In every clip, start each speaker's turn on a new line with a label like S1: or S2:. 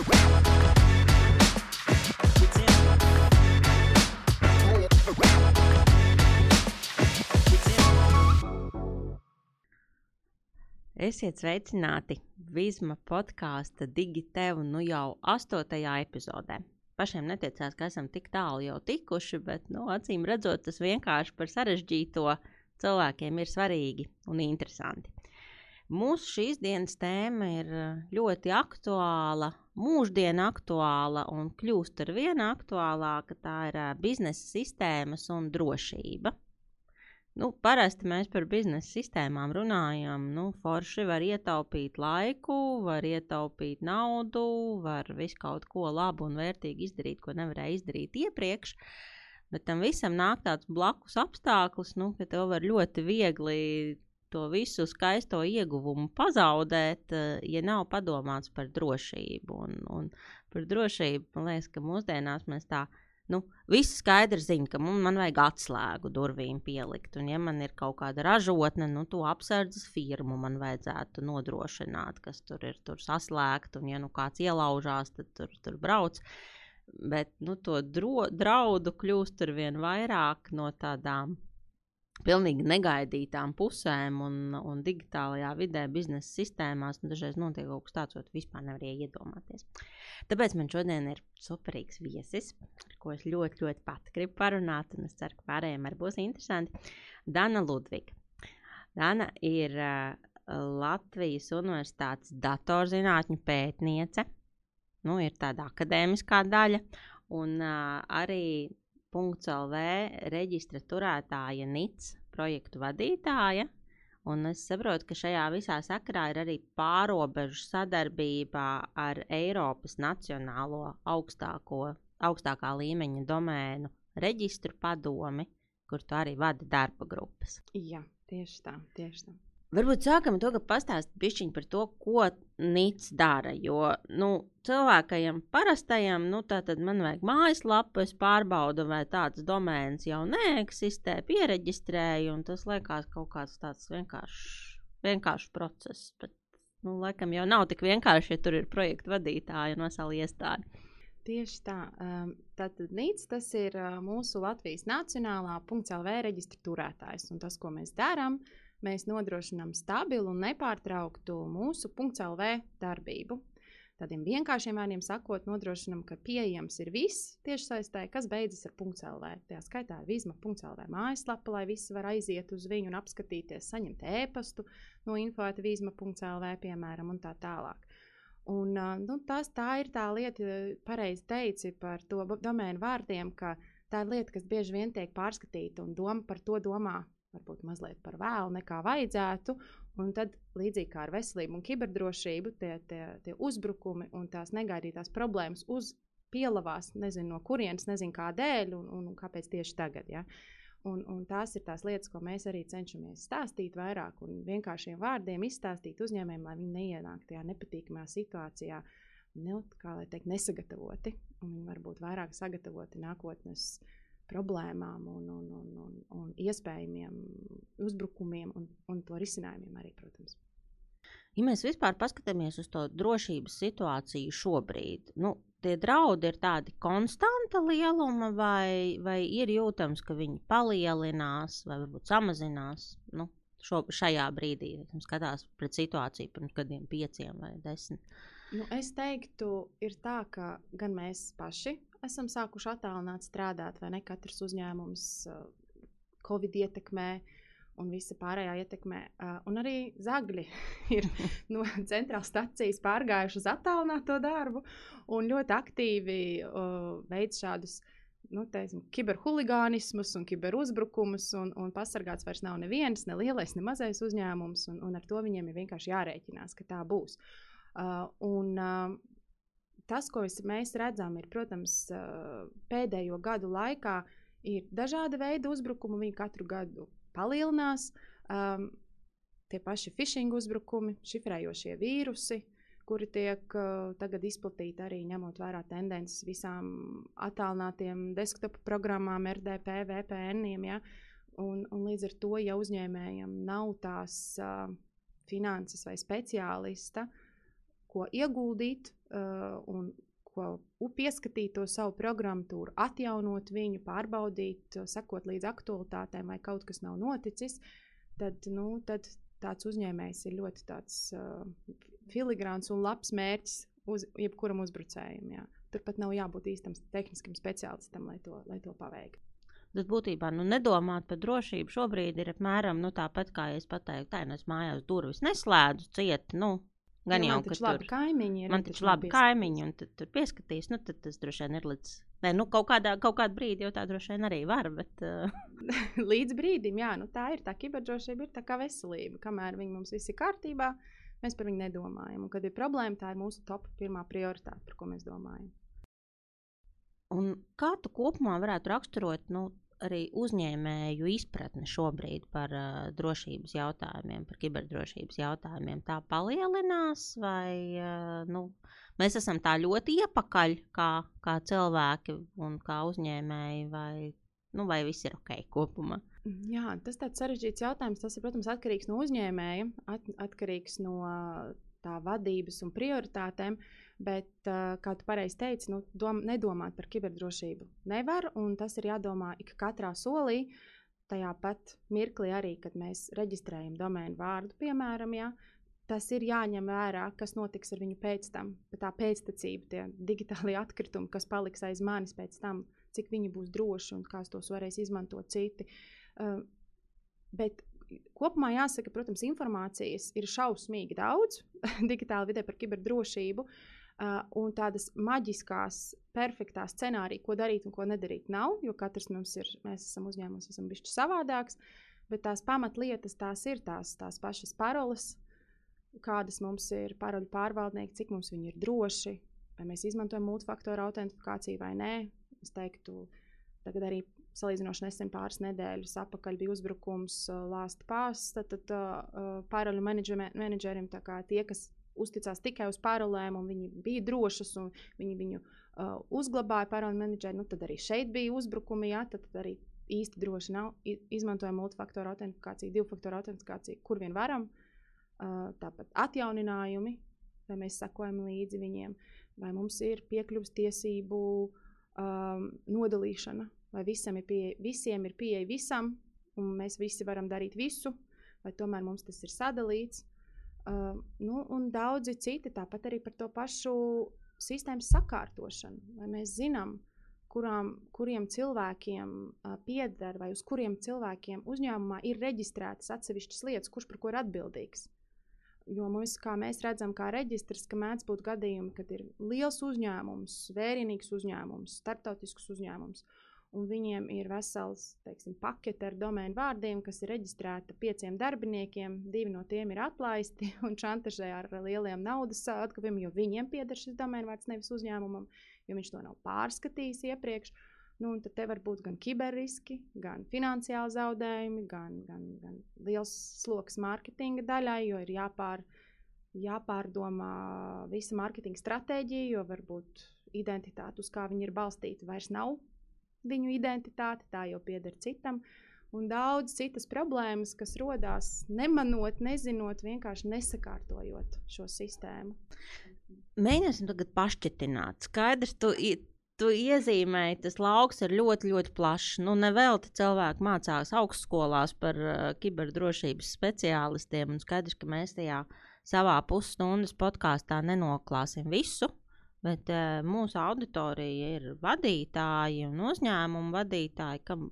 S1: Esiet sveicināti Vizma podkāsta Digitev nu jau astotajā epizodē. Pašiem neticās, ka esam tik tālu jau tikuši, bet, nu, acīm redzot, tas vienkārši par sarežģīto cilvēkiem ir svarīgi un interesanti. Mūsu šīs dienas tēma ir eh, ļoti aktuāla, mūždienu aktuāla un kļūst ar vien aktuālāka. Tā ir biznesa sistēmas un drošība. Nu, parasti mēs par biznesa sistēmām runājam. Nu, forši var ietaupīt laiku, var ietaupīt naudu, var visu kaut ko labu un vērtīgu izdarīt, ko nevarēja izdarīt iepriekš. Bet tam visam nāk tāds blakus apstākļus, nu, ka tev var ļoti viegli to visu skaisto ieguvumu pazaudēt, eh, ja nav padomāts par drošību. Un, un par drošību man liekas, ka mūsdienās mēs tā nu, visi skaidri zina, ka man, man vajag atslēgu durvīm pielikt. Un, ja man ir kaut kāda ražotne, nu, to apsardzes firmu man vajadzētu nodrošināt, kas tur ir tur saslēgta. Un, ja nu kāds ielaužās, tad tur, tur brauc. Bet nu, to dro, draudu kļūst ar vien vairāk no tādām pilnīgi negaidītām pusēm un, un digitālajā vidē, biznesa sistēmās. Dažreiz notiek kaut kas tāds, ko vispār nevarēja iedomāties. Tāpēc man šodien ir superīgs viesis, ar ko es ļoti, ļoti pat gribu parunāt, un es ceru, ka pārējiem arī būs interesanti. Dana Ludviga. Dana ir uh, Latvijas Universitātes datorzinātņu pētniece. Nu, ir tāda akadēmiskā daļa, un uh, arī .lv reģistra turētāja NIC projektu vadītāja. Un es saprotu, ka šajā visā sakarā ir arī pārobežu sadarbība ar Eiropas Nacionālo augstāko, augstākā līmeņa domēnu reģistru padomi, kur tu arī vadi darba grupas.
S2: Jā, tieši tā, tieši tā.
S1: Varbūt sākam to, ka pastāstīsim par to, ko Nīts dara. Jo nu, cilvēkam parastajam, nu, tad man vajag mājaslapu, es pārbaudu, vai tāds domēns jau neeksistē, pieregistrēju, un tas liekas kaut kāds tāds vienkāršs, vienkāršs process. Bet, nu, laikam jau nav tik vienkārši, ja tur ir projekta vadītāja un vesela iestāde.
S2: Tieši tā. Um, tātad Nīts tas ir uh, mūsu Latvijas Nacionālā .lv reģistra turētājs. Un tas, ko mēs darām, ir mēs nodrošinām stabilu un nepārtrauktu mūsu .lv darbību. Tādiem vienkāršiem vārdiem sakot, nodrošinām, ka pieejams ir viss tiešsaistē, kas beidzas ar .lv. Tajā skaitā ir vizma.lv mājaslapa, lai visi var aiziet uz viņu un apskatīties, saņemt ēpastu no info.vizma.lv, piemēram, un tā tālāk. Un, nu, tas, tā ir tā lieta, pareizi teici par to domēnu vārdiem, ka tā ir lieta, kas bieži vien tiek pārskatīta un doma par to domā varbūt mazliet par vēlu nekā vajadzētu. Un tad, līdzīgi kā ar veselību un kiberdrošību, tie, tie, tie uzbrukumi un tās negaidītās problēmas uz pielavās, nezinu no kurienes, nezinu kādēļ un, un, un kāpēc tieši tagad. Ja? Un, un tās ir tās lietas, ko mēs arī cenšamies stāstīt vairāk un vienkāršiem vārdiem izstāstīt uzņēmējiem, lai viņi neienāktu tajā nepatīkamā situācijā, ne, kā lai teikt, nesagatavoti. Un viņi var būt vairāk sagatavoti nākotnes uh, problēmām un, un, un, un, un iespējamiem uzbrukumiem un, un to risinājumiem arī, protams.
S1: Ja mēs vispār paskatāmies uz to drošības situāciju šobrīd, nu, tie draudi ir tādi konstanta lieluma, vai, vai ir jūtams, ka viņi palielinās vai varbūt samazinās nu, šo, šajā brīdī, kad skatās pret situāciju pirms gadiem, pieciem vai desmit?
S2: Nu, es teiktu, ir tā, ka gan mēs paši esam sākuši attālināt strādāt, vai ne? Katrs uzņēmums uh, Covid ietekmē un visa pārējā ietekmē. Uh, un arī zagļi ir no centrālās stācijas pārgājuši uz attālināto darbu un ļoti aktīvi uh, veids šādus. Nu, teiksim, kiberhuligānismus un kiberuzbrukumus, un, un pasargāts vairs nav neviens, ne lielais, ne mazais uzņēmums, un, un ar to viņiem ir vienkārši jārēķinās, ka tā būs. Uh, un, uh, tas, ko mēs redzam, ir, protams, pēdējo gadu laikā ir dažāda veida uzbrukumi. Viņi katru gadu palielinās. Um, tie paši phishing uzbrukumi, šifrējošie vīrusi, kuri tiek uh, tagad izplatīti arī ņemot vērā tendences visām attālinātiem desktop programmām, RDP, VPN. Ja? Un, un līdz ar to, ja uzņēmējam nav tās uh, finanses vai speciālista, ko ieguldīt, un ko pieskatīt to savu programmatūru, atjaunot viņu, pārbaudīt, sekot līdz aktualitātēm, vai kaut kas nav noticis, tad, nu, tad tāds uzņēmējs ir ļoti tāds, uh, filigrāns un labs mērķis uz jebkuram uzbrucējam. Jā. Turpat nav jābūt īstam tehniskam speciālistam, lai to, lai to paveiktu.
S1: Tas būtībā nu, nedomāt par drošību šobrīd ir apmēram nu, tāpat, kā es pateiktu, tā, nu es mājās durvis neslēdzu, ciet, nu,
S2: Gan jau tādu labi kaimiņi.
S1: Ir, man taču labi kaimiņi, un tad tur pieskatīs. Nu, tad tas droši vien ir līdz. Nē, nu, kaut kādā, kaut kādā brīdī jau tā droši vien arī var. Bet, uh...
S2: līdz brīdim, jā, nu, tā ir. Tā kiberdrošība ir tā kā veselība. Kamēr viņi mums viss ir kārtībā, mēs par viņu nedomājam. Un, kad ir problēma, tā ir mūsu top pirmā prioritāte, par ko mēs domājam.
S1: Un kā tu kopumā varētu raksturot nu, arī uzņēmēju izpratne šobrīd par uh, drošības jautājumiem, par kiberdrošības jautājumiem, tā palielinās, vai uh, nu, mēs esam tā ļoti iepakaļ kā, kā cilvēki un kā uzņēmēji, vai, nu, vai viss ir ok kopumā?
S2: Jā, tas ir sarežģīts jautājums. Tas ir, protams, atkarīgs no uzņēmēja, at, atkarīgs no tā vadības un prioritātēm. Uh, Bet, kā tu pareizi teici, nu, dom, nedomāt par kiberdrošību nevar. Tas ir jādomā ik katrā solī. Tajā pat mirklī arī, kad mēs reģistrējam domēnu vārdu, piemēram, ja, tas ir jāņem vērā, kas notiks ar viņu pēc tam. Tā pēctecība, tie digitālie atkritumi, kas paliks aiz manis pēc tam, cik viņi būs droši un kā tos varēs izmantot citi. Uh, bet kopumā jāsaka, protams, informācijas ir šausmīgi daudz digitāli vidē par kiberdrošību. Uh, Uh, un tādas maģiskās, perfektās scenārijas, ko darīt un ko nedarīt, nav. Jo katrs mums ir, mēs esam uzņēmums, esam bijuši savādāks. Bet tās pamatlietas, tās ir tās, tās pašas paroles, kādas mums ir paroļu pārvaldnieki, cik mums viņi ir droši, vai mēs izmantojam multifaktoru autentifikāciju vai nē. Es teiktu, tagad arī salīdzinoši nesen pāris nedēļas atpakaļ bija uzbrukums uh, Lāsta pāsta, tad, uh, paroļu menedžeriem, tie, kas uzticās tikai uz parolēm, un viņi bija drošas, un viņi viņu uh, uzglabāja parolu menedžeri. Nu, tad arī šeit bija uzbrukumi, jā, tad, tad arī īsti droši nav. Izmantojam multifaktoru autentifikāciju, divu faktoru autentifikāciju, kur vien varam. Uh, tāpat atjauninājumi, vai mēs sekojam līdzi viņiem, vai mums ir piekļuves tiesību um, nodalīšana, vai visam ir pieeja, visiem ir pieeja visam, un mēs visi varam darīt visu, vai tomēr mums tas ir sadalīts. Uh, nu, un daudzi citi tāpat arī par to pašu sistēmas sakārtošanu. Vai mēs zinām, kurām, kuriem cilvēkiem uh, pieder vai uz kuriem cilvēkiem uzņēmumā ir reģistrētas atsevišķas lietas, kurš par ko ir atbildīgs. Jo mums, kā mēs redzam, kā reģistrs, ka mēdz būt gadījumi, kad ir liels uzņēmums, vērienīgs uzņēmums, starptautisks uzņēmums, un viņiem ir vesels teiksim, pakete ar domēnu vārdiem, kas ir reģistrēta pieciem darbiniekiem. Divi no tiem ir atlaisti un šantažē ar lieliem naudas atkāpiem, jo viņiem pieder šis domēnu vārds, nevis uzņēmumam, jo viņš to nav pārskatījis iepriekš. Nu, tad te var būt gan kiberriski, gan finansiāli zaudējumi, gan, gan, gan liels sloks mārketinga daļai, jo ir jāpār, jāpārdomā visa mārketinga stratēģija, jo varbūt identitāte, uz kā viņi ir balstīti, vairs nav viņu identitāti, tā jau pieder citam. Un daudz citas problēmas, kas radās nemanot, nezinot, vienkārši nesakārtojot šo sistēmu.
S1: Mēģināsim tagad pašķitināt. Skaidrs, tu, tu iezīmēji, tas lauks ir ļoti, ļoti plašs. Nu, nevelti cilvēki mācās augstskolās par uh, kiberdrošības speciālistiem. Un skaidrs, ka mēs tajā savā pusstundas podkāstā nenoklāsim visu. Bet uh, mūsu auditorija ir vadītāji un uzņēmumu vadītāji, kam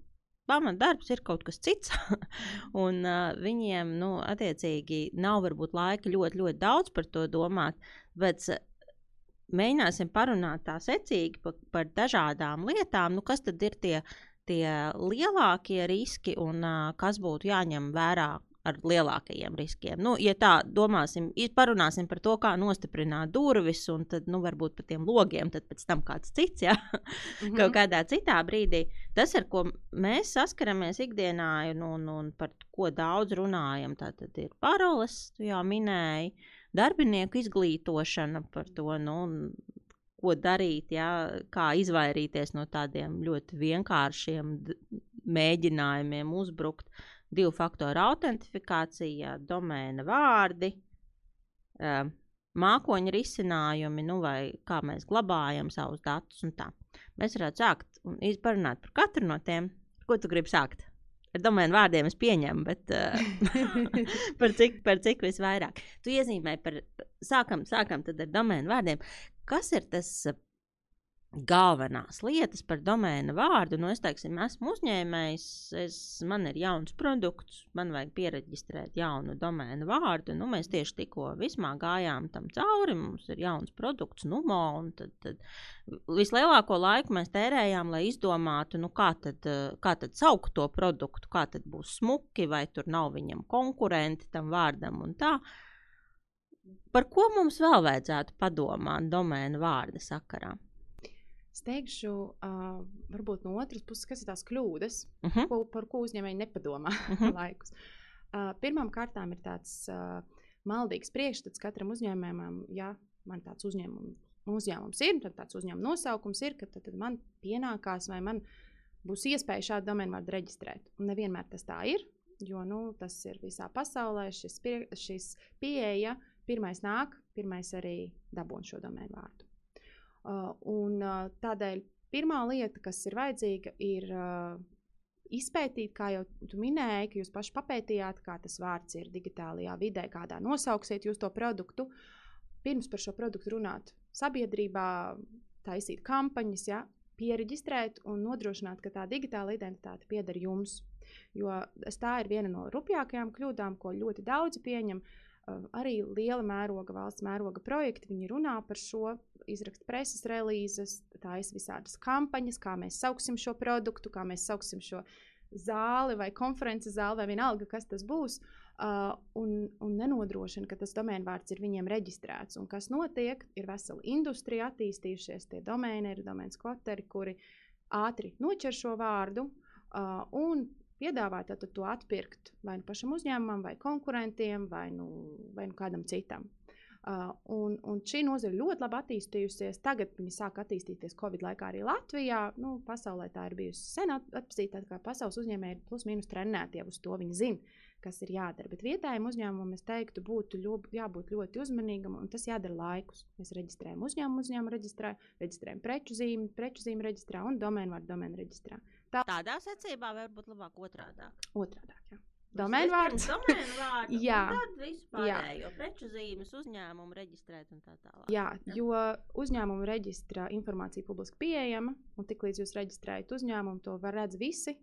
S1: pamatdarbs ir kaut kas cits. un uh, viņiem, nu, attiecīgi, nav varbūt laika ļoti, ļoti daudz par to domāt. Bet uh, mēģināsim parunāt tā secīgi par, par dažādām lietām, nu, kas tad ir tie, tie lielākie riski un uh, kas būtu jāņem vērā ar lielākajiem riskiem. Nu, ja tā domāsim, parunāsim par to, kā nostiprināt durvis, un tad, nu, varbūt par tiem logiem, tad pēc tam kāds cits, ja mm -hmm. kaut kādā citā brīdī. Tas, ar ko mēs saskaramies ikdienā, un, un, un par ko daudz runājam, tad ir paroles, tu jau minēji, darbinieku izglītošana par to. Nu, ko darīt, ja, kā izvairīties no tādiem ļoti vienkāršiem mēģinājumiem uzbrukt. Uh, divu faktoru autentifikācija, domēna vārdi, mākoņa risinājumi, nu, vai kā mēs glabājam savus datus un tā. Mēs varētu sākt un izparunāt par katru no tiem. Ko tu gribi sākt? Ar domēnu vārdiem es pieņemu, bet uh, par, cik, par cik visvairāk. Tu iezīmē par, sākam, sākam tad ar domēnu vārdiem. Kas ir tas galvenās lietas par domēna vārdu. Nu, es teiksim, esmu uzņēmējs, es, man ir jauns produkts, man vajag pieregistrēt jaunu domēna vārdu. Nu, mēs tieši tikko vismā gājām tam cauri, mums ir jauns produkts, Numo. Tad, tad vislielāko laiku mēs tērējām, lai izdomātu, nu, kā, tad, kā tad saukt to produktu, kā tad būs smuki, vai tur nav viņam konkurenti tam vārdam un tā. Par ko mums vēl vajadzētu padomāt domēna vārda sakarā?
S2: Es teikšu, uh, varbūt no otras puses, kas ir tās kļūdas, uh mhm. -huh. ko, par ko uzņēmēji nepadomā uh mhm. -huh. laikus. Uh, Pirmām kārtām ir tāds uh, maldīgs priekšstats katram uzņēmējam, ja man tāds uzņēmums, uzņēmums ir, tad tāds uzņēmuma nosaukums ir, ka tad, tad man pienākās vai man būs iespēja šādu domēnu vārdu reģistrēt. Un nevienmēr tas tā ir, jo nu, tas ir visā pasaulē, šis, pie, šis pieeja, pirmais nāk, pirmais arī dabūn šo domēnu vārdu. Uh, un uh, tādēļ pirmā lieta, kas ir vajadzīga, ir uh, izpētīt, kā jau tu minēji, ka jūs paši papētījāt, kā tas vārds ir digitālajā vidē, kādā nosauksiet jūs to produktu. Pirms par šo produktu runāt sabiedrībā, taisīt kampaņas, ja, pieregistrēt un nodrošināt, ka tā digitāla identitāte pieder jums. Jo tā ir viena no rupjākajām kļūdām, ko ļoti daudzi pieņem. Uh, arī liela mēroga, valsts mēroga projekti. Viņi runā par šo, izraksta preses relīzes, taisa visādas kampaņas, kā mēs sauksim šo produktu, kā mēs sauksim šo zāli vai konferences zāli, vai vienalga, kas tas būs. Uh, un, un nenodrošina, ka tas domēnvārds ir viņiem reģistrēts. Un kas notiek? Ir vesela industrija attīstījušies, tie domēni ir domēns kvoteri, kuri ātri noķer šo vārdu uh, un piedāvāt to atpirkt vai nu pašam uzņēmumam, vai konkurentiem, vai, nu, vai nu kādam citam. Uh, un, un šī nozara ļoti labi attīstījusies. Tagad viņi sāk attīstīties Covid laikā arī Latvijā. Nu, pasaulē tā ir bijusi sen atpazīta, kā pasaules uzņēmēji plus mīnus trenēti jau uz to. Viņi zina, kas ir jādara. Bet vietējiem uzņēmumam es teiktu, būtu ļoti, jābūt ļoti uzmanīgam, un tas jādara laikus. Mēs reģistrējam uzņēmumu, uzņēmumu reģistrā, reģistrējam preču zīmi, preču zīmi reģistrā un domēnu vārdu domēnu reģistrā.
S1: Tā... Tādā secībā var būt labāk otrādi.
S2: Otrādi. Domēnu vārds.
S1: Domēnu vārdu. jā, tad vispār. Jo preču zīmes uzņēmumu reģistrēt un tā tālāk.
S2: Jā, jā. jo uzņēmumu reģistrā informācija publiski pieejama, un tiklīdz jūs reģistrējat uzņēmumu, to var redzēt visi.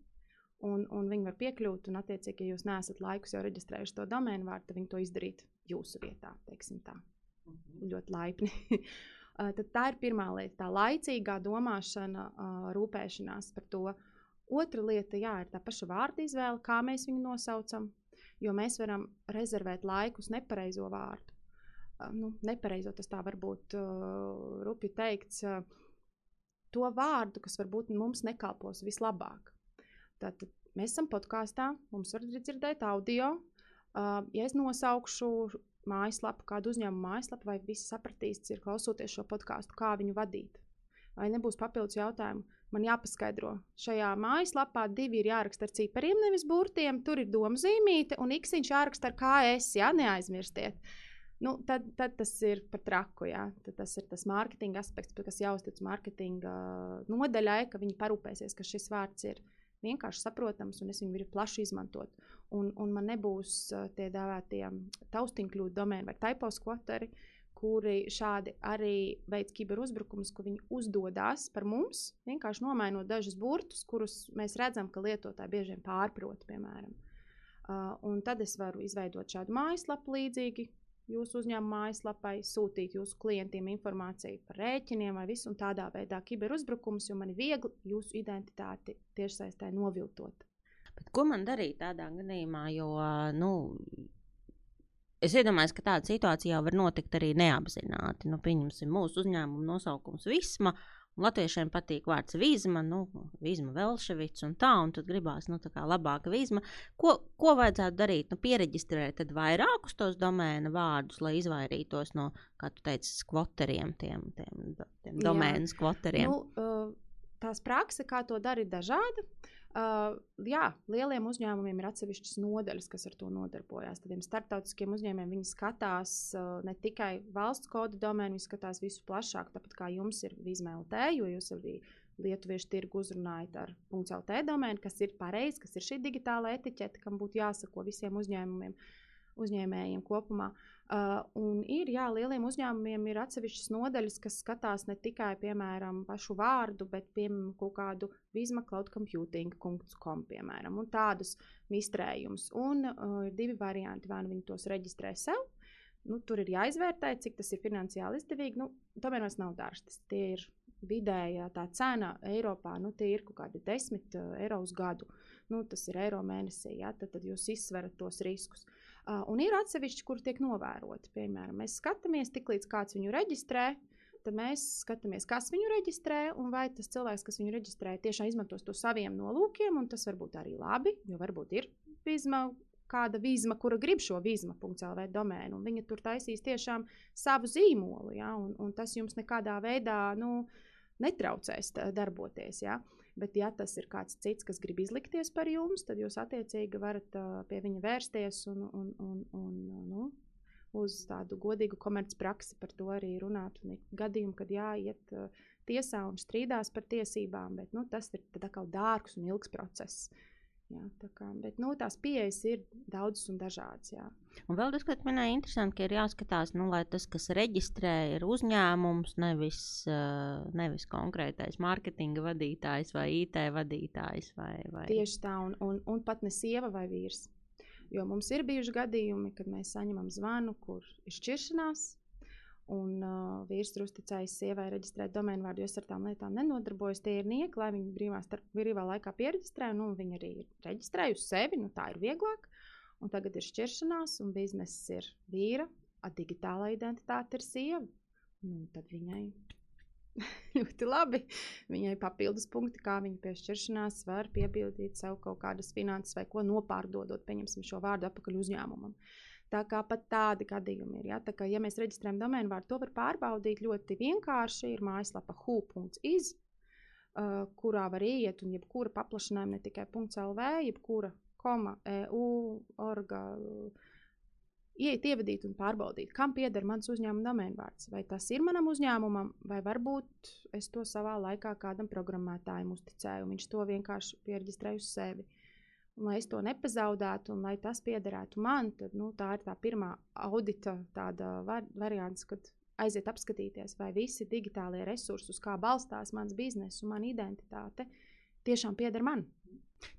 S2: Un, un viņi var piekļūt, un, attiecīgi, ja jūs neesat laikus jau reģistrējuši to domēnu vārdu, tad viņi to izdarīt jūsu vietā, teiksim tā. Mm -hmm. Ļoti laipni. tad tā ir pirmā lieta, tā laicīgā domāšana, rūpēšanās par to, uh, Otra lieta jā, ir tā paša vārda izvēle, kā mēs viņu nosaucam. Jo mēs varam rezervēt laiku uz nepareizo vārdu. Nu, nepareizo tas tā var būt uh, rupi teikts. Uh, to vārdu, kas varbūt mums nekalpos vislabāk. Tātad mēs esam podkāstā, mums var dzirdēt audio. Uh, ja es nosaukšu mājaslapu, kādu uzņēmumu mājaslapu, vai visi sapratīs, ir klausoties šo podkāstu, kā viņu vadīt. Vai nebūs papildus jautājumu, man jāpaskaidro. Šajā mājaslapā divi ir jāraksta ar cipariem, nevis burtiem. Tur ir doma zīmīte, un iksiņš jāraksta ar KS. Jā, neaizmirstiet. Nu, tad, tad tas ir par traku. Jā. Tad tas ir tas mārketinga aspekts, kas jāuztic mārketinga nodaļai, ka viņi parūpēsies, ka šis vārds ir vienkārši saprotams un es viņu varu plaši izmantot. Un, un man nebūs tie dēvētie taustiņkļūdu domēni vai typos kvoteri. Uh, kuri šādi arī veids kiberuzbrukumus, ka viņi uzdodas par mums, vienkārši nomainot dažus burtus, kurus mēs redzam, ka lietotāji bieži vien pārprot, piemēram. Uh, tad es varu izveidot šādu mājaslapu līdzīgi jūsu uzņēmuma mājaslapai, sūtīt jūsu klientiem informāciju par rēķiniem vai visu, un tādā veidā kiberuzbrukums, jo man ir viegli jūsu identitāti tiešsaistē noviltot.
S1: Bet ko man darīt tādā gadījumā? Jo nu, Es iedomājos, ka tāda situācija var notikt arī neapzināti. Nu, pieņemsim, mūsu uzņēmuma nosaukums Visma. Latviešiem patīk vārds vīzma, nu, vīzma Velševits un tā, un tad gribās, nu, tā kā labāka vīzma. Ko, ko vajadzētu darīt? Nu, pieregistrēt tad vairākus tos domēna vārdus, lai izvairītos no, kā tu teici, skvoteriem, tiem, tiem, tiem domēnas skvoteriem.
S2: Nu, uh, tās praksa, kā to dara, ir dažāda. Uh, jā, lieliem uzņēmumiem ir atsevišķas nodaļas, kas ar to nodarbojas. Tādiem starptautiskiem uzņēmumiem viņi skatās uh, ne tikai valsts kodu domēnu, viņi skatās visu plašāk, tāpat kā jums ir VizmēlT, jo jūs arī lietuviešu tirgu uzrunājat ar .lt domēnu, kas ir pareizi, kas ir šī digitāla etiķete, kam būtu jāsako visiem uzņēmumiem, uzņēmējiem kopumā. Uh, Uh, un ir, jā, lieliem uzņēmumiem ir atsevišķas nodaļas, kas skatās ne tikai, piemēram, pašu vārdu, bet, piemēram, kaut kādu Visma Cloud Computing.com, piemēram, un tādus mistrējumus. Un uh, ir divi varianti, vai nu viņi tos reģistrē sev, nu, tur ir jāizvērtē, cik tas ir finansiāli izdevīgi, nu, tomēr tas nav dārsts, tie ir vidējā tā cena Eiropā, nu, tie ir kaut kādi 10 uh, eiro uz gadu, nu, tas ir eiro mēnesī, ja, tad, tad jūs izsverat tos riskus. Uh, un ir atsevišķi, kur tiek novēroti. Piemēram, mēs skatāmies, tiklīdz kāds viņu reģistrē, tad mēs skatāmies, kas viņu reģistrē, un vai tas cilvēks, kas viņu reģistrē, tiešām izmantos to saviem nolūkiem, tas var būt arī labi, jo varbūt ir vizma, kāda vizma, kura grib šo vizma.lv domēnu, un viņa tur taisīs tiešām savu zīmolu, ja, un, un tas jums nekādā veidā nu, netraucēs darboties. Ja. Bet, ja tas ir kāds cits, kas grib izlikties par jums, tad jūs attiecīgi varat pie viņa vērsties un, un, un, un nu, uz tādu godīgu komercpraksi par to arī runāt. Un ir gadījumi, kad jāiet tiesā un strīdās par tiesībām, bet nu, tas ir dārgs un ilgs process. Jā, tā kā, bet nu, tās pieejas ir daudzas un dažādas. Jā.
S1: Un vēl tas, ko minēja, interesanti, ka ir jāskatās, nu, lai tas, kas reģistrē, ir uzņēmums, nevis, nevis konkrētais mārketinga vadītājs vai IT vadītājs. Vai, vai...
S2: Tieši tā, un, un, un pat ne sieva vai vīrs. Jo mums ir bijuši gadījumi, kad mēs saņemam zvanu, kur ir šķiršanās, Un uh, vīrs ir uzticējis sievai reģistrēt domēnu vārdu, jo es ar tām lietām nenodarbojos. Tie ir nieki, lai viņi brīvā, starp, brīvā laikā pieregistrē. Nu, viņi arī ir reģistrējuši sevi, nu, tā ir vieglāk. Un tagad ir šķiršanās, un bizness ir vīra, a digitālā identitāte ir sieva. Nu, tad viņai ļoti labi. Viņai papildus punkti, kā viņa pie šķiršanās var piebildīt sev kaut kādas finanses vai ko nopārdodot, pieņemsim šo vārdu atpakaļ uzņēmumam. Uh, Tā kā pat tādi gadījumi ir. Ja, tā kā, ja mēs reģistrējam domēnu vārdu, to var pārbaudīt ļoti vienkārši. Ir mājaslapa hu.iz, uh, kurā var iet un jebkura paplašinājuma, ne tikai .lv, jebkura koma, EU, orga. Uh, iet, ievadīt un pārbaudīt, kam pieder mans uzņēmuma domēnvārds. Vai tas ir manam uzņēmumam, vai varbūt es to savā laikā kādam programmētājam uzticēju, un viņš to vienkārši pierģistrēja uz sevi. Lai es to nepazaudētu, un lai tas piederētu man, tad nu, tā ir tā pirmā audita var, variants, kad aiziet apskatīties, vai visi digitālie resursi, uz kā balstās mans bizness un mana identitāte, tiešām pieder man.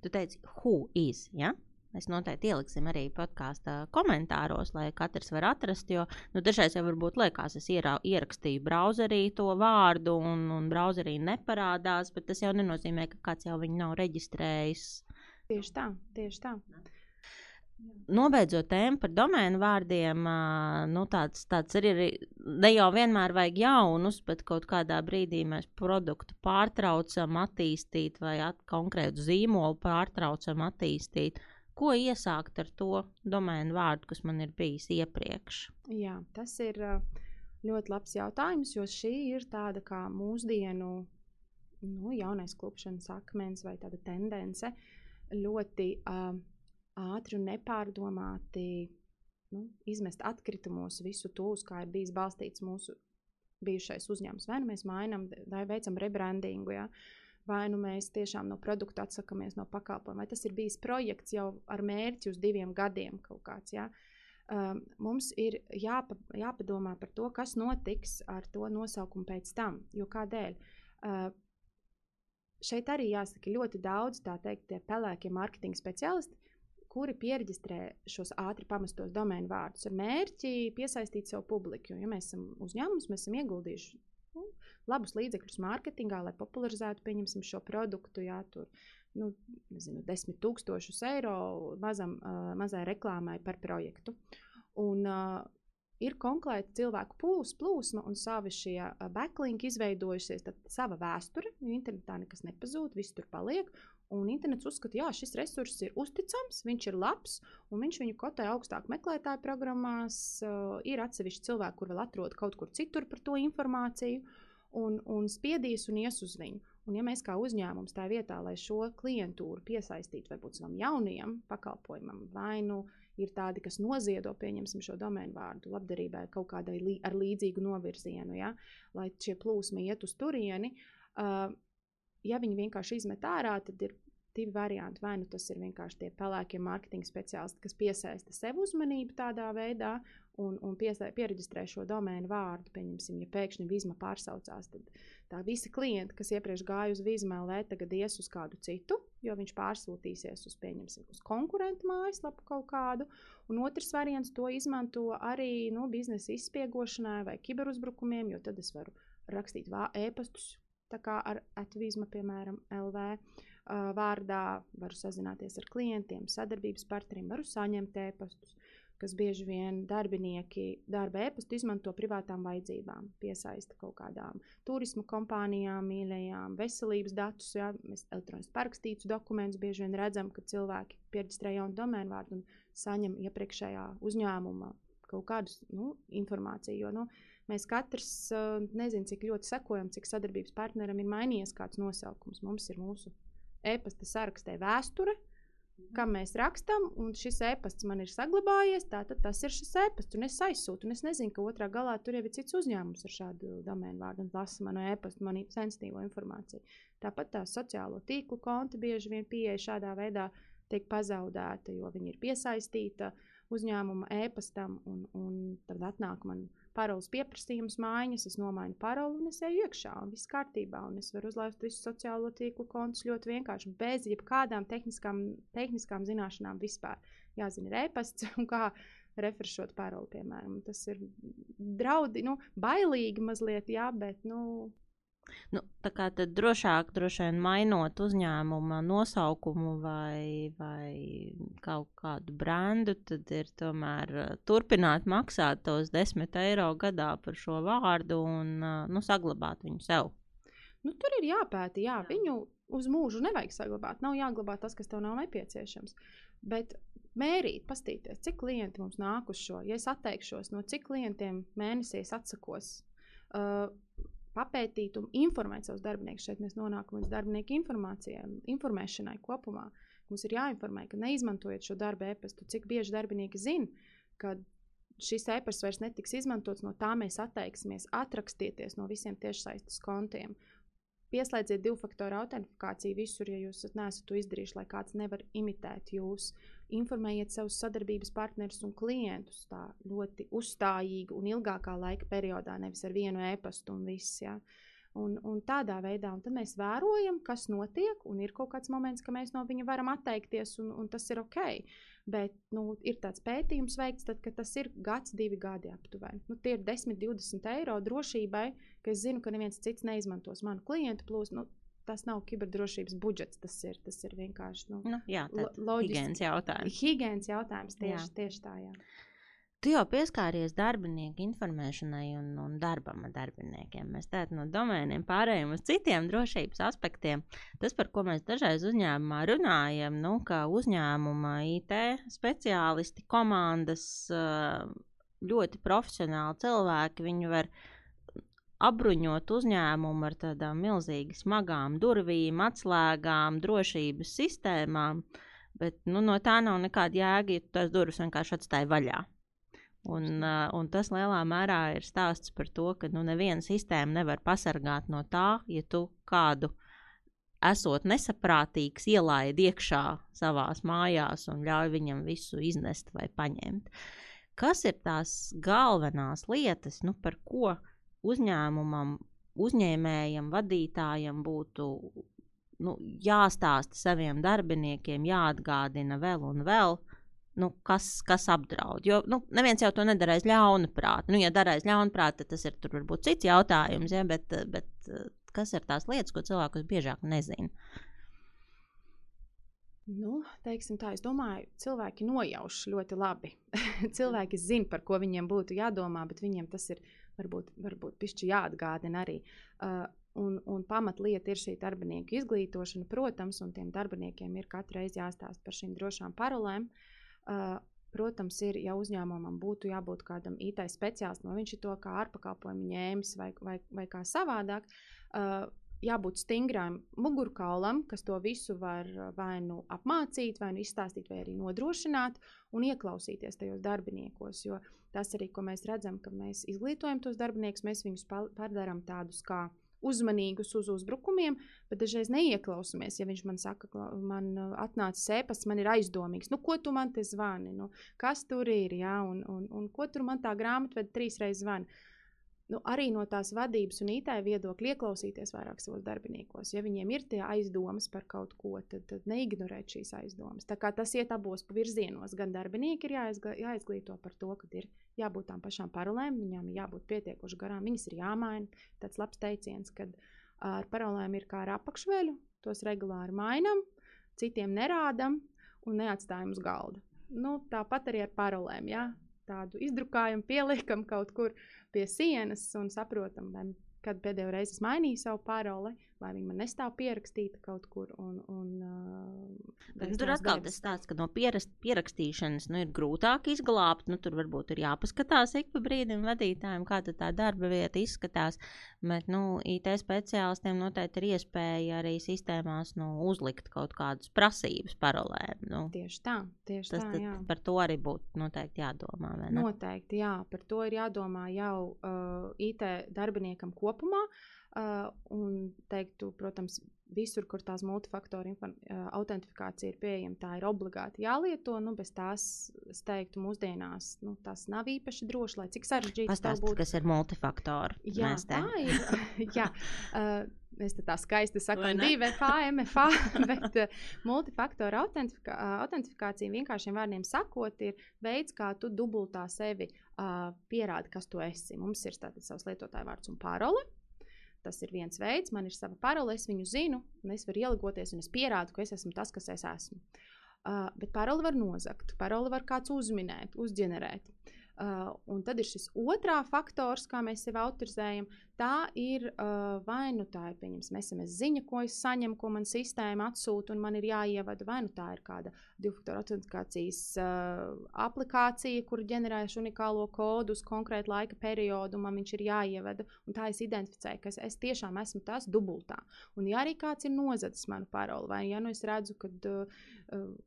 S1: Tu teici, who is? Ja? Mēs noteikti ieliksim arī podkāstu komentāros, lai katrs var atrast. Jo nu, dažreiz jau varbūt liekas, es ierā, ierakstīju browserī to vārdu, un, un browserī neparādās, bet tas jau nenozīmē, ka kāds jau viņu nav reģistrējis
S2: Tieši tā, tieši tā.
S1: Nobeidzot tēmu par domēnu vārdiem, nu, tāds, tāds arī ir. Ne jau vienmēr vajag jaunus, bet kaut kādā brīdī mēs produktu pārtraucam attīstīt vai at, konkrētu zīmolu pārtraucam attīstīt. Ko iesākt ar to domēnu vārdu, kas man ir bijis iepriekš?
S2: Jā, tas ir ļoti labs jautājums, jo šī ir tāda kā mūsdienu nu, jaunais klupšanas akmens vai tāda tendence. Uh, ļoti uh, ātri un nepārdomāti nu, izmest atkritumos visu to, uz kā ir bijis balstīts mūsu bijušais uzņēmums. Vai nu mēs mainām, vai veicam rebrandingu, ja? vai nu mēs tiešām no produkta atsakāmies no pakalpojuma, vai tas ir bijis projekts jau ar mērķi uz diviem gadiem kaut kāds. Ja? Um, mums ir jāpa, jāpadomā par to, kas notiks ar to nosaukumu pēc tam. Jo kādēļ? Uh, šeit arī jāsaka ļoti daudz teikt, pelēkie mārketinga speciālisti, kuri pierģistrē šos ātri pamestos domēnu vārdus ar mērķi piesaistīt savu publiku. Jo, ja mēs esam uzņēmums, mēs esam ieguldījuši nu, labus līdzekļus mārketingā, lai popularizētu šo produktu. Jā, tur, nu, nezinu, desmit tūkstošus eiro mazam, uh, mazai reklāmai par projektu. Un, uh, ir konkrēti cilvēku plūs, plūsma un savi šie backlinki izveidojusies, tad sava vēsture, jo internetā nekas nepazūd, viss tur paliek. Un internets uzskata, ka šis resurss ir uzticams, viņš ir labs, un viņš viņu kotē augstāk meklētāju programmās. Uh, ir atsevišķi cilvēki, kur vēl atrod kaut kur citur par to informāciju, un, un spiedīs un ies uz viņu. Un, ja mēs kā uzņēmums tā vietā, lai šo klientūru piesaistītu varbūt savam jaunajam pakalpojumam, vai nu ir tādi, kas noziedo, pieņemsim šo domēnu vārdu, labdarībai kaut kādai lī, ar līdzīgu novirzienu, ja, lai šie plūsmi iet uz turieni, uh, ja viņi vienkārši izmet ārā, tad ir divi varianti. Vai nu tas ir vienkārši tie pelēkie mārketinga speciālisti, kas piesaista sev uzmanību tādā veidā un, un piesa, pieregistrē šo domēnu vārdu. Pieņemsim, ja pēkšņi vizma pārsaucās, tad tā visi klienti, kas iepriekš gāja uz vizma LV, tagad ies uz kādu citu, jo viņš pārsūtīsies uz, pieņemsim, uz konkurentu mājaslapu kaut kādu. Un otrs variants to izmanto arī nu, biznesa izspiegošanai vai kiberuzbrukumiem, jo tad es varu rakstīt e-pastus. Tā kā ar atvīzma, piemēram, LV vārdā varu sazināties ar klientiem, sadarbības partneriem, varu saņemt e-pastus kas bieži vien darbinieki darba e-pastu izmanto privātām vajadzībām, piesaista kaut kādām turismu kompānijām, mīļajām, veselības datus. Ja? Mēs elektroniski parakstītus dokumentus bieži vien redzam, ka cilvēki pierakstē jaunu domēnu vārdu un saņem iepriekšējā uzņēmuma kaut kādu nu, informāciju. Jo, nu, mēs katrs uh, nezinām, cik ļoti sekojam, cik sadarbības partneram ir mainījies kāds nosaukums. Mums ir mūsu e-pasta sarakstē vēsture, kam mēs rakstām, un šis e-pasts man ir saglabājies. Tātad tas ir šis e-pasts, un es aizsūtu. Un es nezinu, ka otrā galā tur jau ir cits uzņēmums ar šādu domēnu vārdu un lasa manu e-pastu, manu sensitīvo informāciju. Tāpat tā sociālo tīklu konti bieži vien pieeja šādā veidā tiek pazaudēta, jo viņi ir piesaistīta uzņēmuma e-pastam, un, un tad atnāk man paroles pieprasījums mājiņas, es nomainu paroli un es eju iekšā, un viss kārtībā. Un es varu uzlaist visu sociālo tīklu kontus ļoti vienkārši, bez jebkādām tehniskām, tehniskām zināšanām vispār. Jāzina, ir e-pasts un kā refreshot paroli, piemēram. Tas ir draudi, nu, bailīgi mazliet, jā, bet, nu,
S1: Nu, tā kā tad drošāk, droši vien mainot uzņēmuma nosaukumu vai, vai kaut kādu brendu, tad ir tomēr uh, turpināt maksāt tos 10 eiro gadā par šo vārdu un uh, nu, saglabāt viņu sev.
S2: Nu, tur ir jāpēta, jā, jā. viņu uz mūžu nevajag saglabāt. Nav jāglabā tas, kas tev nav nepieciešams. Bet mērīt, paskatīties, cik klienti mums nāk uz šo. Ja es atteikšos no cik klientiem mēnesī es atsakos, uh, papētīt un informēt savus darbiniekus. Šeit mēs nonākam līdz darbinieku informācijai, informēšanai kopumā. Mums ir jāinformē, ka neizmantojot šo darba e-pastu, cik bieži darbinieki zina, ka šis e-pasts vairs netiks izmantots, no tā mēs atteiksimies, atrakstieties no visiem tiešsaistes kontiem. Pieslēdziet divu faktoru autentifikāciju visur, ja jūs neesat to izdarījuši, lai kāds nevar imitēt jūs. Uh, informējiet savus sadarbības partnerus un klientus tā ļoti uzstājīgi un ilgākā laika periodā, nevis ar vienu e-pastu un viss. Ja. Un, un tādā veidā un mēs vērojam, kas notiek, un ir kaut kāds moments, ka mēs no viņa varam atteikties, un, un tas ir ok. Bet nu, ir tāds pētījums veikts, tad, kad tas ir gads, divi gadi aptuveni. Nu, tie ir 10, 20 eiro drošībai, ka es zinu, ka neviens cits neizmantos manu klientu plūsmu. Nu, tas nav kiberdrošības budžets. Tas ir, tas ir vienkārši nu,
S1: nu, jā, loģisks jautājums.
S2: Higiēnas jautājums tieši, jā. tieši tā. Jā.
S1: Tu jau pieskāries darbinieku informēšanai un, un darbam ar darbiniekiem. Mēs tādā no domēniem pārējām uz citiem drošības aspektiem. Tas, par ko mēs dažreiz uzņēmumā runājam, nu, ka uzņēmuma IT speciālisti, komandas, ļoti profesionāli cilvēki, viņi var apbruņot uzņēmumu ar tādām milzīgi smagām durvīm, atslēgām, drošības sistēmām, bet nu, no tā nav nekāda jēga, ja tās durvis vienkārši atstāja vaļā. Un, un tas lielā mērā ir stāsts par to, ka nu, neviena sistēma nevar pasargāt no tā, ja tu kādu esot nesaprātīgs, ielaidi iekšā savā mājās un ļauj viņam visu iznest vai paņemt. Kas ir tās galvenās lietas, nu, par ko uzņēmumam, uzņēmējam, vadītājam būtu nu, jāstāsta saviem darbiniekiem, jāatgādina vēl un vēl. Nu, kas, kas apdraud? Jo nu, neviens jau to nedarīs ļaunprātīgi. Nu, ja darīs ļaunprātīgi, tad tas ir varbūt cits jautājums. Ja? Bet, bet kas ir tās lietas, ko cilvēkus biežāk nezina?
S2: Nu, teiksim tā, es domāju, cilvēki nojauš ļoti labi. cilvēki zina, par ko viņiem būtu jādomā, bet viņiem tas ir varbūt, varbūt pišķi jāatgādina arī. Uh, un, un pamatlieta ir šī darbinieku izglītošana, protams, un tiem darbiniekiem ir katru reizi jāstāsta par šīm drošām parolēm. Uh, protams, ir, ja uzņēmumam būtu jābūt kādam IT speciālistam, vai viņš to kā ārpakalpojumu ņēmis vai, vai, vai kā savādāk. Uh, jābūt stingram mugurkaulam, kas to visu var vai nu apmācīt, vai nu izstāstīt, vai arī nodrošināt un ieklausīties tajos darbiniekos. Jo tas arī, ko mēs redzam, ka mēs izglītojam tos darbiniekus, mēs viņus padarām tādus kā uzmanīgus uz uzbrukumiem, bet dažreiz neieklausāmies. Ja viņš man saka, ka man atnāca sēpas, man ir aizdomīgs, nu, ko tu man te zvani, nu, kas tur ir, ja? un, un, un ko tur man tā grāmatveda trīs reizes zvana nu, arī no tās vadības un IT viedokļa ieklausīties vairāk savos darbiniekos. Ja viņiem ir tie aizdomas par kaut ko, tad, tad neignorēt šīs aizdomas. Tā kā tas iet abos virzienos, gan darbinieki ir jāizgl jāizglīto par to, ka ir jābūt tām pašām parolēm, viņām ir jābūt pietiekoši garām, viņas ir jāmaina. Tāds labs teiciens, ka ar parolēm ir kā ar apakšveļu, tos regulāri mainām, citiem nerādām un neatstājam uz galda. Nu, tāpat arī ar parolēm. Ja? Tādu izdrukājumu pieliekam kaut kur pie sienas un saprotam, kad pēdējo reizi es mainīju savu paroli, vai viņa man nestāv pierakstīta kaut kur. Un, un, uh,
S1: nu, tur atkal tas stāsts, ka no pierast, pierakstīšanas nu, ir grūtāk izglābt. Nu, tur varbūt ir jāpaskatās ik pa brīdim vadītājiem, kā tā darba vieta izskatās. Bet nu, IT speciālistiem noteikti ir iespēja arī sistēmās nu, uzlikt kaut kādas prasības parolēm. Nu,
S2: tieši tā, tieši
S1: tas,
S2: tā. Jā.
S1: Par to arī būtu noteikti jādomā.
S2: Noteikti, jā, par to ir jādomā jau uh, IT darbiniekam kopumā. Uh, Uh, un teiktu, protams, visur, kur tās multifaktoru uh, autentifikācija ir pieejama, tā ir obligāti jālieto. Nu, bez tās, es teiktu, mūsdienās nu, tas nav īpaši droši, lai cik sarežģīts
S1: tas būtu. Kas ir multifaktori?
S2: Jā, tā ir. jā, uh, Es tā skaisti saku, divi FA, MFA, bet uh, multifaktoru autentifika autentifikācija vienkāršiem vārdiem sakot, ir veids, kā tu dubultā sevi uh, pierādi, kas tu esi. Mums ir tātad savs lietotāja vārds un parole. Tas ir viens veids, man ir sava parole, es viņu zinu, un es varu ielūgoties, un es pierādu, ka es esmu tas, kas es esmu. Uh, bet paroli var nozagt, paroli var kāds uzminēt, uzģenerēt. Uh, un tad ir šis otrā faktors, kā mēs sevi autorizējam. Tā ir uh, vai nu tā ir SMS ziņa, ko es saņemu, ko man sistēma atsūta, un man ir jāievada, vai nu tā ir kāda divfaktoru autentikācijas uh, aplikācija, kur ģenerēšu unikālo kodu uz konkrētu laika periodu, man viņš ir jāievada. Tā es identificēju, ka es, es tiešām esmu tas dubultā. Un ja arī kāds ir nozadzis manu paroli, vai ja nu es redzu, ka uh,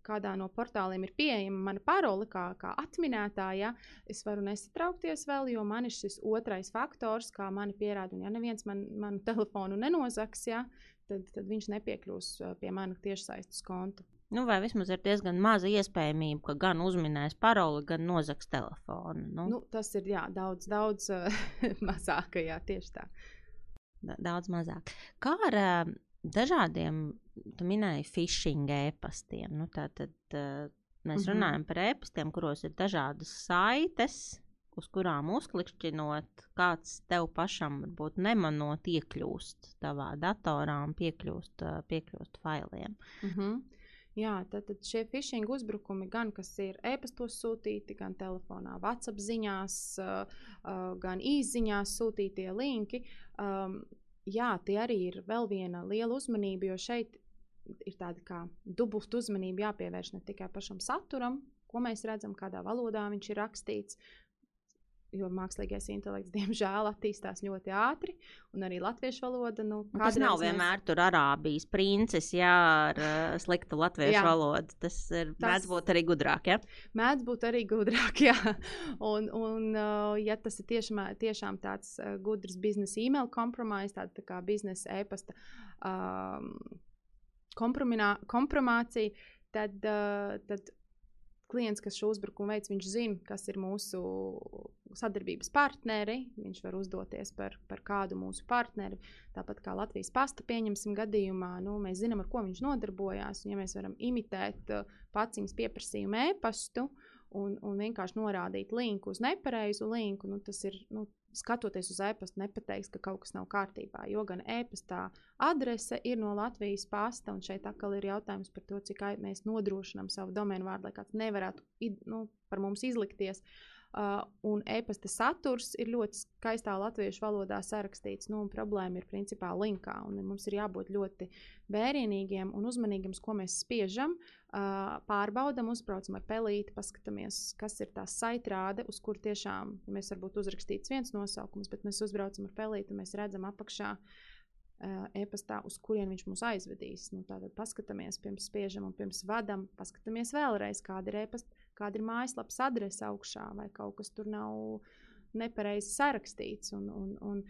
S2: kādā no portāliem ir pieejama mana parole, kā, kā atminētāja, es varu nesatraukties vēl, jo man ir šis otrais faktors, kā mani pierāda. Un, ja neviens man, manu telefonu nenozaks, ja, tad, tad viņš nepiekļūs pie mana tiešsaistes konta.
S1: Nu, vai vismaz ir diezgan maza iespējamība, ka gan uzminēs paroli, gan nozags telefonu. Nu.
S2: Nu, tas ir jā, daudz, daudz mazāk, jā, tieši tā.
S1: Daudz mazāk. Kā ar uh, dažādiem tu minēji phishing e-pastiem. Nu, tātad uh, mēs mm -hmm. runājam par e-pastiem, kuros ir dažādas saites, uz kurām uzklikšķinot, kāds tev pašam varbūt nemanot iekļūst tavā datorā un piekļūst, piekļūst failiem.
S2: Mm -hmm. Jā, tad, tad šie phishing uzbrukumi, gan kas ir e-pastos sūtīti, gan telefonā, WhatsApp ziņās, gan īsiņās sūtītie linki, um, jā, tie arī ir vēl viena liela uzmanība, jo šeit ir tāda kā dubulta uzmanība jāpievērš ne tikai pašam saturam, ko mēs redzam, kādā valodā viņš ir rakstīts. Jo mākslīgais intelekts, diemžēl, attīstās ļoti ātri, un arī latviešu valoda. Nu,
S1: tas nav vienmēr tur arābijas princis, jā, ar uh, sliktu latviešu jā. valodu. Tas ir tas... mēdz būt arī gudrāk. Ja?
S2: Mēdz būt arī gudrāk, jā. Un, un uh, ja tas ir tiešām, tiešām tāds uh, gudrs biznesa e-mail kompromiss, tāda tā kā biznesa e-pasta. Um, kompromācija, tad, uh, tad klients, kas šo uzbrukumu veids, viņš zina, kas ir mūsu sadarbības partneri. Viņš var uzdoties par, par kādu mūsu partneri. Tāpat kā Latvijas pasta pieņemsim gadījumā, nu, mēs zinām, ar ko viņš nodarbojās. Un, ja mēs varam imitēt uh, paciņas pieprasījumu e-pastu un, un vienkārši norādīt linku uz nepareizu linku, nu, tas ir nu, skatoties uz e-pastu, nepateiks, ka kaut kas nav kārtībā. Jo gan e-pastā adrese ir no Latvijas pasta, un šeit atkal ir jautājums par to, cik mēs nodrošinām savu domēnu vārdu, lai kāds nevarētu nu, par mums izlikties. Uh, un e-pasta saturs ir ļoti skaistā latviešu valodā sarakstīts. Nu, problēma ir principā linkā. Mums ir jābūt ļoti vērienīgiem un uzmanīgiem, ko mēs spiežam. Uh, pārbaudam, uzbraucam ar pelīti, paskatāmies, kas ir tā saitrāde, uz kur tiešām ja mēs varbūt uzrakstīts viens nosaukums, bet mēs uzbraucam ar pelīti un mēs redzam apakšā e-pastā, uz kurien viņš mūs aizvedīs. Nu, tātad paskatāmies, pirms spiežam un pirms vadam, paskatāmies vēlreiz, kāda ir e-pasta, kāda ir mājaslapas adrese augšā, vai kaut kas tur nav nepareizi sarakstīts. Un, un, un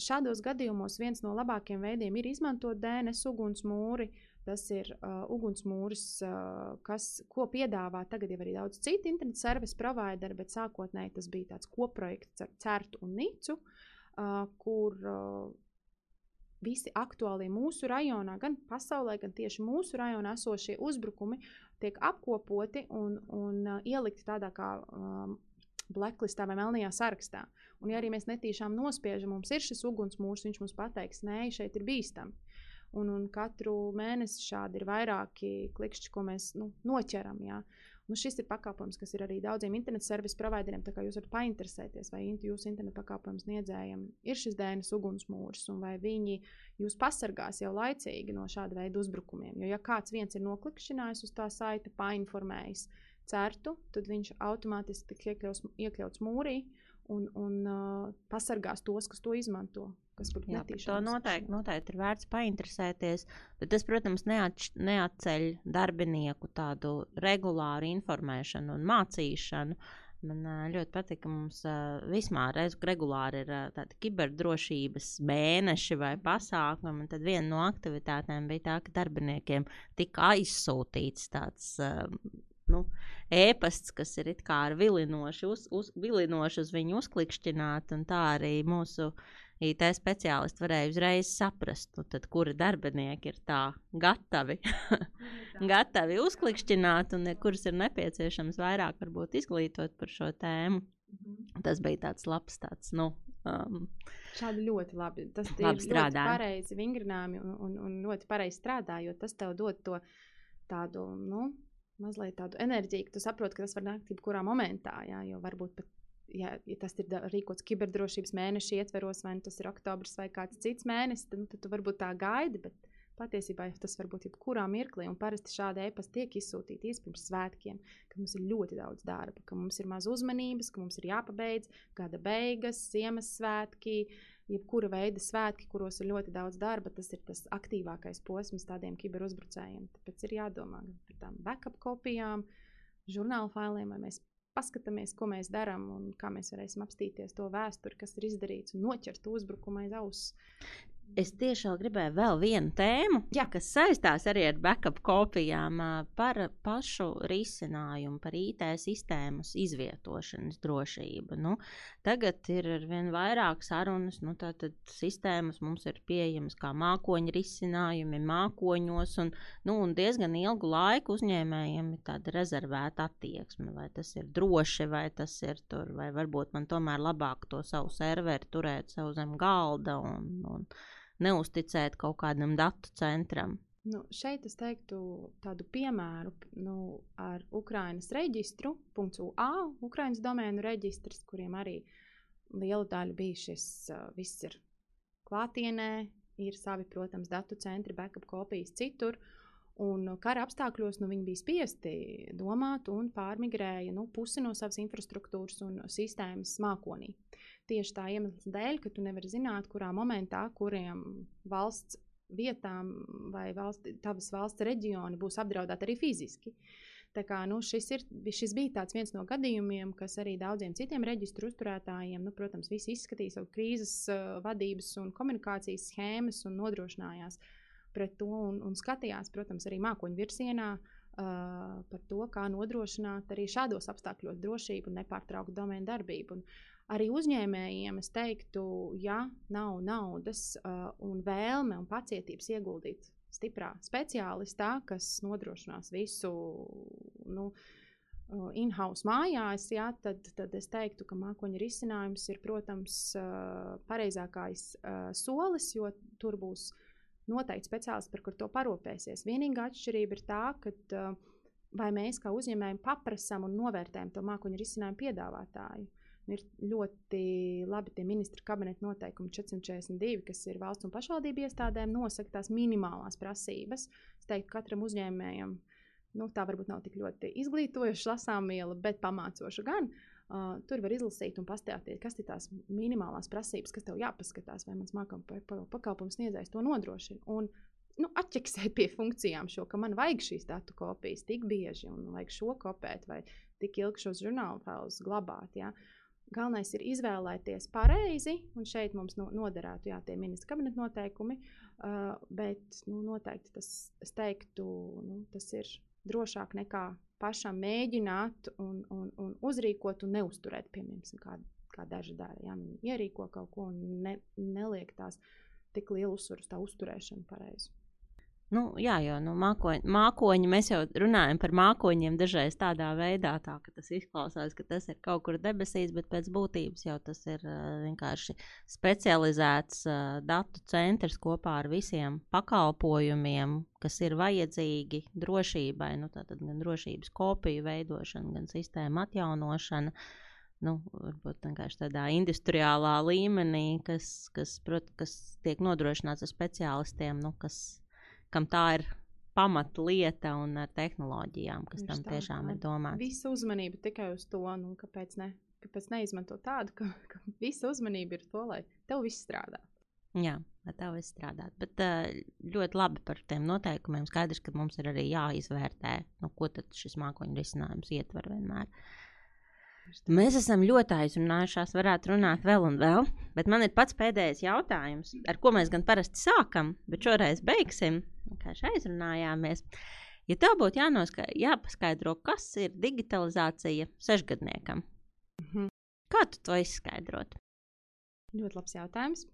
S2: šādos gadījumos viens no labākajiem veidiem ir izmantot DNS ugunsmūri. Tas ir uh, ugunsmūris, uh, kas, ko piedāvā tagad jau arī daudz citu internetu servisu provideri, bet sākotnēji tas bija tāds kopprojekts ar CERTu un NICU, uh, kur uh, visi aktuālie mūsu rajonā, gan pasaulē, gan tieši mūsu rajonā esošie uzbrukumi tiek apkopoti un, un uh, ielikti tādā kā um, blacklistā vai melnajā sarakstā. Un, ja arī mēs netīšām nospiežam, mums ir šis ugunsmūrs, viņš mums pateiks, nē, šeit ir bīstami. Un, un katru mēnesi šādi ir vairāki klikšķi, ko mēs nu, noķeram. Jā. Nu, šis ir pakalpojums, kas ir arī daudziem internetu servisu provideriem. Tā kā jūs varat painteresēties, vai jūsu internetu pakalpojumu sniedzējiem ir šis dēļas ugunsmūrs, un vai viņi jūs pasargās jau laicīgi no šāda veida uzbrukumiem. Jo, ja kāds viens ir noklikšķinājis uz tā saita, painformējis certu, tad viņš automātiski tiks iekļauts, iekļauts mūrī un, un uh, pasargās tos, kas to izmanto kas būtu netīšām.
S1: To noteikti, noteikti ir vērts painteresēties, bet tas, protams, neatš, neatceļ darbinieku tādu regulāru informēšanu un mācīšanu. Man ļoti patīk, ka mums uh, vispār regulāri ir uh, tādi kiberdrošības mēneši vai pasākumi. Tad viena no aktivitātēm bija tā, ka darbiniekiem tika aizsūtīts tāds uh, nu, ēpasts, kas ir ar vilinoši uz, uz, vilinoši uz viņu uzklikšķināt, un tā arī mūsu uh, IT speciālisti varēja uzreiz saprast, nu, tad, kuri darbinieki ir tā gatavi, gatavi uzklikšķināt, un kuras ir nepieciešams vairāk varbūt, izglītot par šo tēmu. -hmm. Tas bija tāds labs, tāds, nu, um,
S2: Šādi ļoti labi. Tas labi ir ļoti pareizi vingrinājumi un, un, un ļoti pareizi strādā, jo tas tev dod to tādu, nu, mazliet tādu enerģiju, ka tu saproti, ka tas var nākt jebkurā momentā, jā, jo varbūt pat ja, ja tas ir rīkots kiberdrošības mēneša ietveros, vai nu tas ir oktobris vai kāds cits mēnesis, tad, nu, tad tu varbūt tā gaidi. Bet patiesībā tas var būt jebkurā mirklī. Un parasti šādi e-pasti tiek izsūtīti pirms svētkiem, kad mums ir ļoti daudz darba, ka mums ir maz uzmanības, ka mums ir jāpabeidz gada beigas, Ziemassvētki. Jebkura veida svētki, kuros ir ļoti daudz darba, tas ir tas aktīvākais posms tādiem kiberuzbrucējiem. Tāpēc ir jādomā par tām backup kopijām, žurnāla failiem, vai mēs paskatāmies, ko mēs darām un kā mēs varēsim apstīties to vēsturi, kas ir izdarīts un noķert uzbrukumu aiz auss.
S1: Es tiešām gribēju vēl vienu tēmu, Jā. kas saistās arī ar backup kopijām par pašu risinājumu, par IT sistēmas izvietošanas drošību. Nu, tagad ir ar vien vairāk sarunas, nu, tātad sistēmas mums ir pieejamas kā mākoņu risinājumi, mākoņos, un, nu, un diezgan ilgu laiku uzņēmējiem ir tāda rezervēta attieksme, vai tas ir droši, vai tas ir tur, vai varbūt man tomēr labāk to savu serveri turēt sev zem galda. Un, un, neusticēt kaut kādam datu centram.
S2: Nu, šeit es teiktu tādu piemēru nu, ar Ukraiņas reģistru, .ua, Ukraiņas domēnu reģistrs, kuriem arī liela daļa bija šis uh, viss ir klātienē, ir savi, protams, datu centri, backup kopijas citur. Un kara apstākļos nu, viņi bija spiesti domāt un pārmigrēja nu, pusi no savas infrastruktūras un sistēmas mākonī. Tieši tā iemesla dēļ, ka tu nevari zināt, kurā momentā, kuriem valsts vietām vai valsti, tavas valsts reģioni būs apdraudēti arī fiziski. Tā kā, nu, šis, ir, šis bija viens no gadījumiem, kas arī daudziem citiem reģistru uzturētājiem, nu, protams, visi izskatīja savu krīzes uh, vadības un komunikācijas schēmas un nodrošinājās pret to un, un skatījās, protams, arī mākoņu virzienā uh, par to, kā nodrošināt arī šādos apstākļos drošību un nepārtrauktu domēnu darbību. Un, arī uzņēmējiem es teiktu, ja nav naudas uh, un vēlme un pacietības ieguldīt stiprā speciālistā, kas nodrošinās visu nu, in-house mājās, jā, tad, tad es teiktu, ka mākoņa risinājums ir, protams, pareizākais solis, jo tur būs noteikti speciālisti, par kur to parūpēsies. Vienīgā atšķirība ir tā, ka vai mēs kā uzņēmējiem paprasām un novērtējam to mākoņu risinājumu piedāvātāju. Ir ļoti labi tie ministra kabineta noteikumi 442, kas ir valsts un pašvaldību iestādēm, nosaka tās minimālās prasības. Es teiktu, katram uzņēmējam nu, tā varbūt nav tik ļoti izglītojoša lasāmviela, bet pamācoša gan. Uh, tur var izlasīt un pastāstīt, kas ir tās minimālās prasības, kas tev jāpaskatās, vai mans pakalpojums sniedzējs to nodrošina. Un, nu, atķeksēt pie funkcijām šo, ka man vajag šīs datu kopijas tik bieži, un vajag šo kopēt, vai tik ilgi šos žurnālu failus glabāt. Ja? Galvenais ir izvēlēties pareizi, un šeit mums no, noderētu jā, tie ministra kabineta noteikumi, uh, bet nu, noteikti tas, es teiktu, nu, tas ir drošāk nekā pašam mēģināt un, un, un uzrīkot un neusturēt, piemēram, kā, kā daži dara. Ja? Viņi ierīko kaut ko un ne, neliek tās tik lielu uzsvaru uz tā uzturēšanu pareizi.
S1: Nu, jā, jo nu, mākoņi, mākoņi, mēs jau runājam par mākoņiem dažreiz tādā veidā, tā, ka tas izklausās, ka tas ir kaut kur debesīs, bet pēc būtības jau tas ir vienkārši specializēts uh, datu centrs kopā ar visiem pakalpojumiem, kas ir vajadzīgi drošībai. Nu, tātad gan drošības kopiju veidošana, gan sistēma atjaunošana. Nu, varbūt tādā industriālā līmenī, kas, kas, prot, kas tiek nodrošināts ar speciālistiem, nu, kas kam tā ir pamatlieta un ar tehnoloģijām, kas Viņš tam tā, tiešām tā. ir domāts.
S2: Visa uzmanība tikai uz to, nu, kāpēc, ne, kāpēc neizmantot tādu, ka, ka visa uzmanība ir to, lai tev viss strādā.
S1: Jā, lai tev viss strādā. Bet ļoti labi par tiem noteikumiem. Skaidrs, ka mums ir arī jāizvērtē, nu, ko šis mākoņu risinājums ietver vienmēr. Uh, Mēs esam ļoti aizrunājušās, varētu runāt vēl un vēl, bet man ir pats pēdējais jautājums, ar ko mēs gan parasti sākam, bet šoreiz beigsim, kā aizrunājāmies. Ja tev būtu jānoska, jāpaskaidro, kas ir digitalizācija sešgadniekam, mm -hmm. kā tu to izskaidrotu?
S2: Ļoti labs jautājums.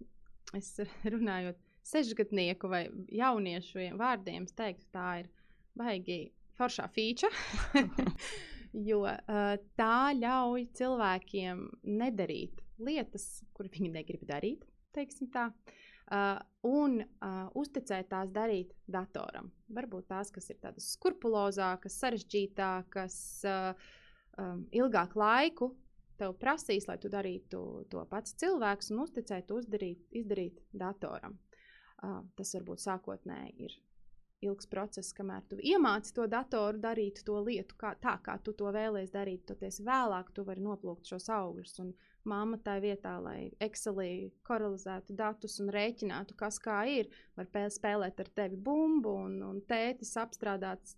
S2: Es runājot sešgadnieku vai jauniešu vārdiem, teiktu, tā ir baigi foršā feature. jo uh, tā ļauj cilvēkiem nedarīt lietas, kuras viņi negrib darīt, teiksim tā. Uh, un uh, uzticēt tās darīt datoram. Varbūt tās, kas ir tādas skrupulozākas, sarežģītākas, uh, um, ilgāku laiku tev prasīs, lai tu darītu to pats cilvēks un uzticētu uzdarīt, izdarīt datoram. Uh, tas varbūt sākotnēji ir ilgs process, kamēr tu iemāci to datoru darīt to lietu kā, tā, kā tu to vēlēsies darīt. Tad vēlāk tu vari noplūkt šos augļus. Un mamma tā vietā, lai Excelī korelizētu datus un rēķinātu, kas kā ir, var spēlēt ar tevi bumbu un, un tētis apstrādāt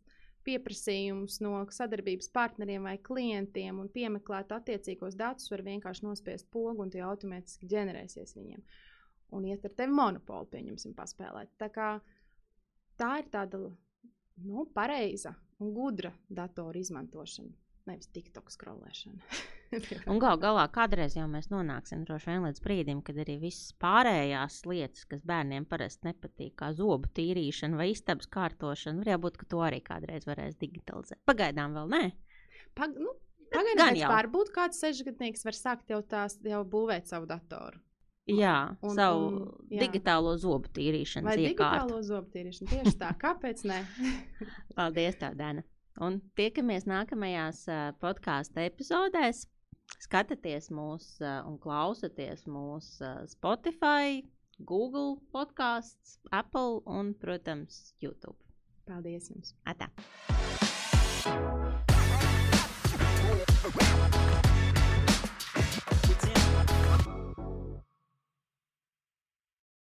S2: pieprasījumus no sadarbības partneriem vai klientiem un piemeklēt attiecīgos datus, var vienkārši nospiest pogu un tie automātiski ģenerēsies viņiem. Un iet ar tevi monopolu, pieņemsim, paspēlēt. Tā kā uh, tā ir tāda nu, pareiza un gudra datoru izmantošana. Nevis TikTok skrolēšana.
S1: un gal galā kādreiz jau mēs nonāksim vien līdz brīdim, kad arī visas pārējās lietas, kas bērniem parasti nepatīk, kā zobu tīrīšana vai istabas kārtošana, var būt, ka to arī kādreiz varēs digitalizēt. Pagaidām vēl nē.
S2: Pag, nu, Pagaidām, varbūt kāds sešgadnieks var sākt jau, tās, jau būvēt savu datoru.
S1: Jā, un, savu un, jā. digitālo zobu tīrīšanu.
S2: Vai digitālo zobu tīrīšanu tieši tā, kāpēc ne?
S1: Paldies, tā Dēna. Un tiekamies nākamajās uh, podkāstu epizodēs. Skatieties mūs uh, un klausieties mūs uh, Spotify, Google podkāsts, Apple un, protams, YouTube.
S2: Paldies jums!
S1: Atā!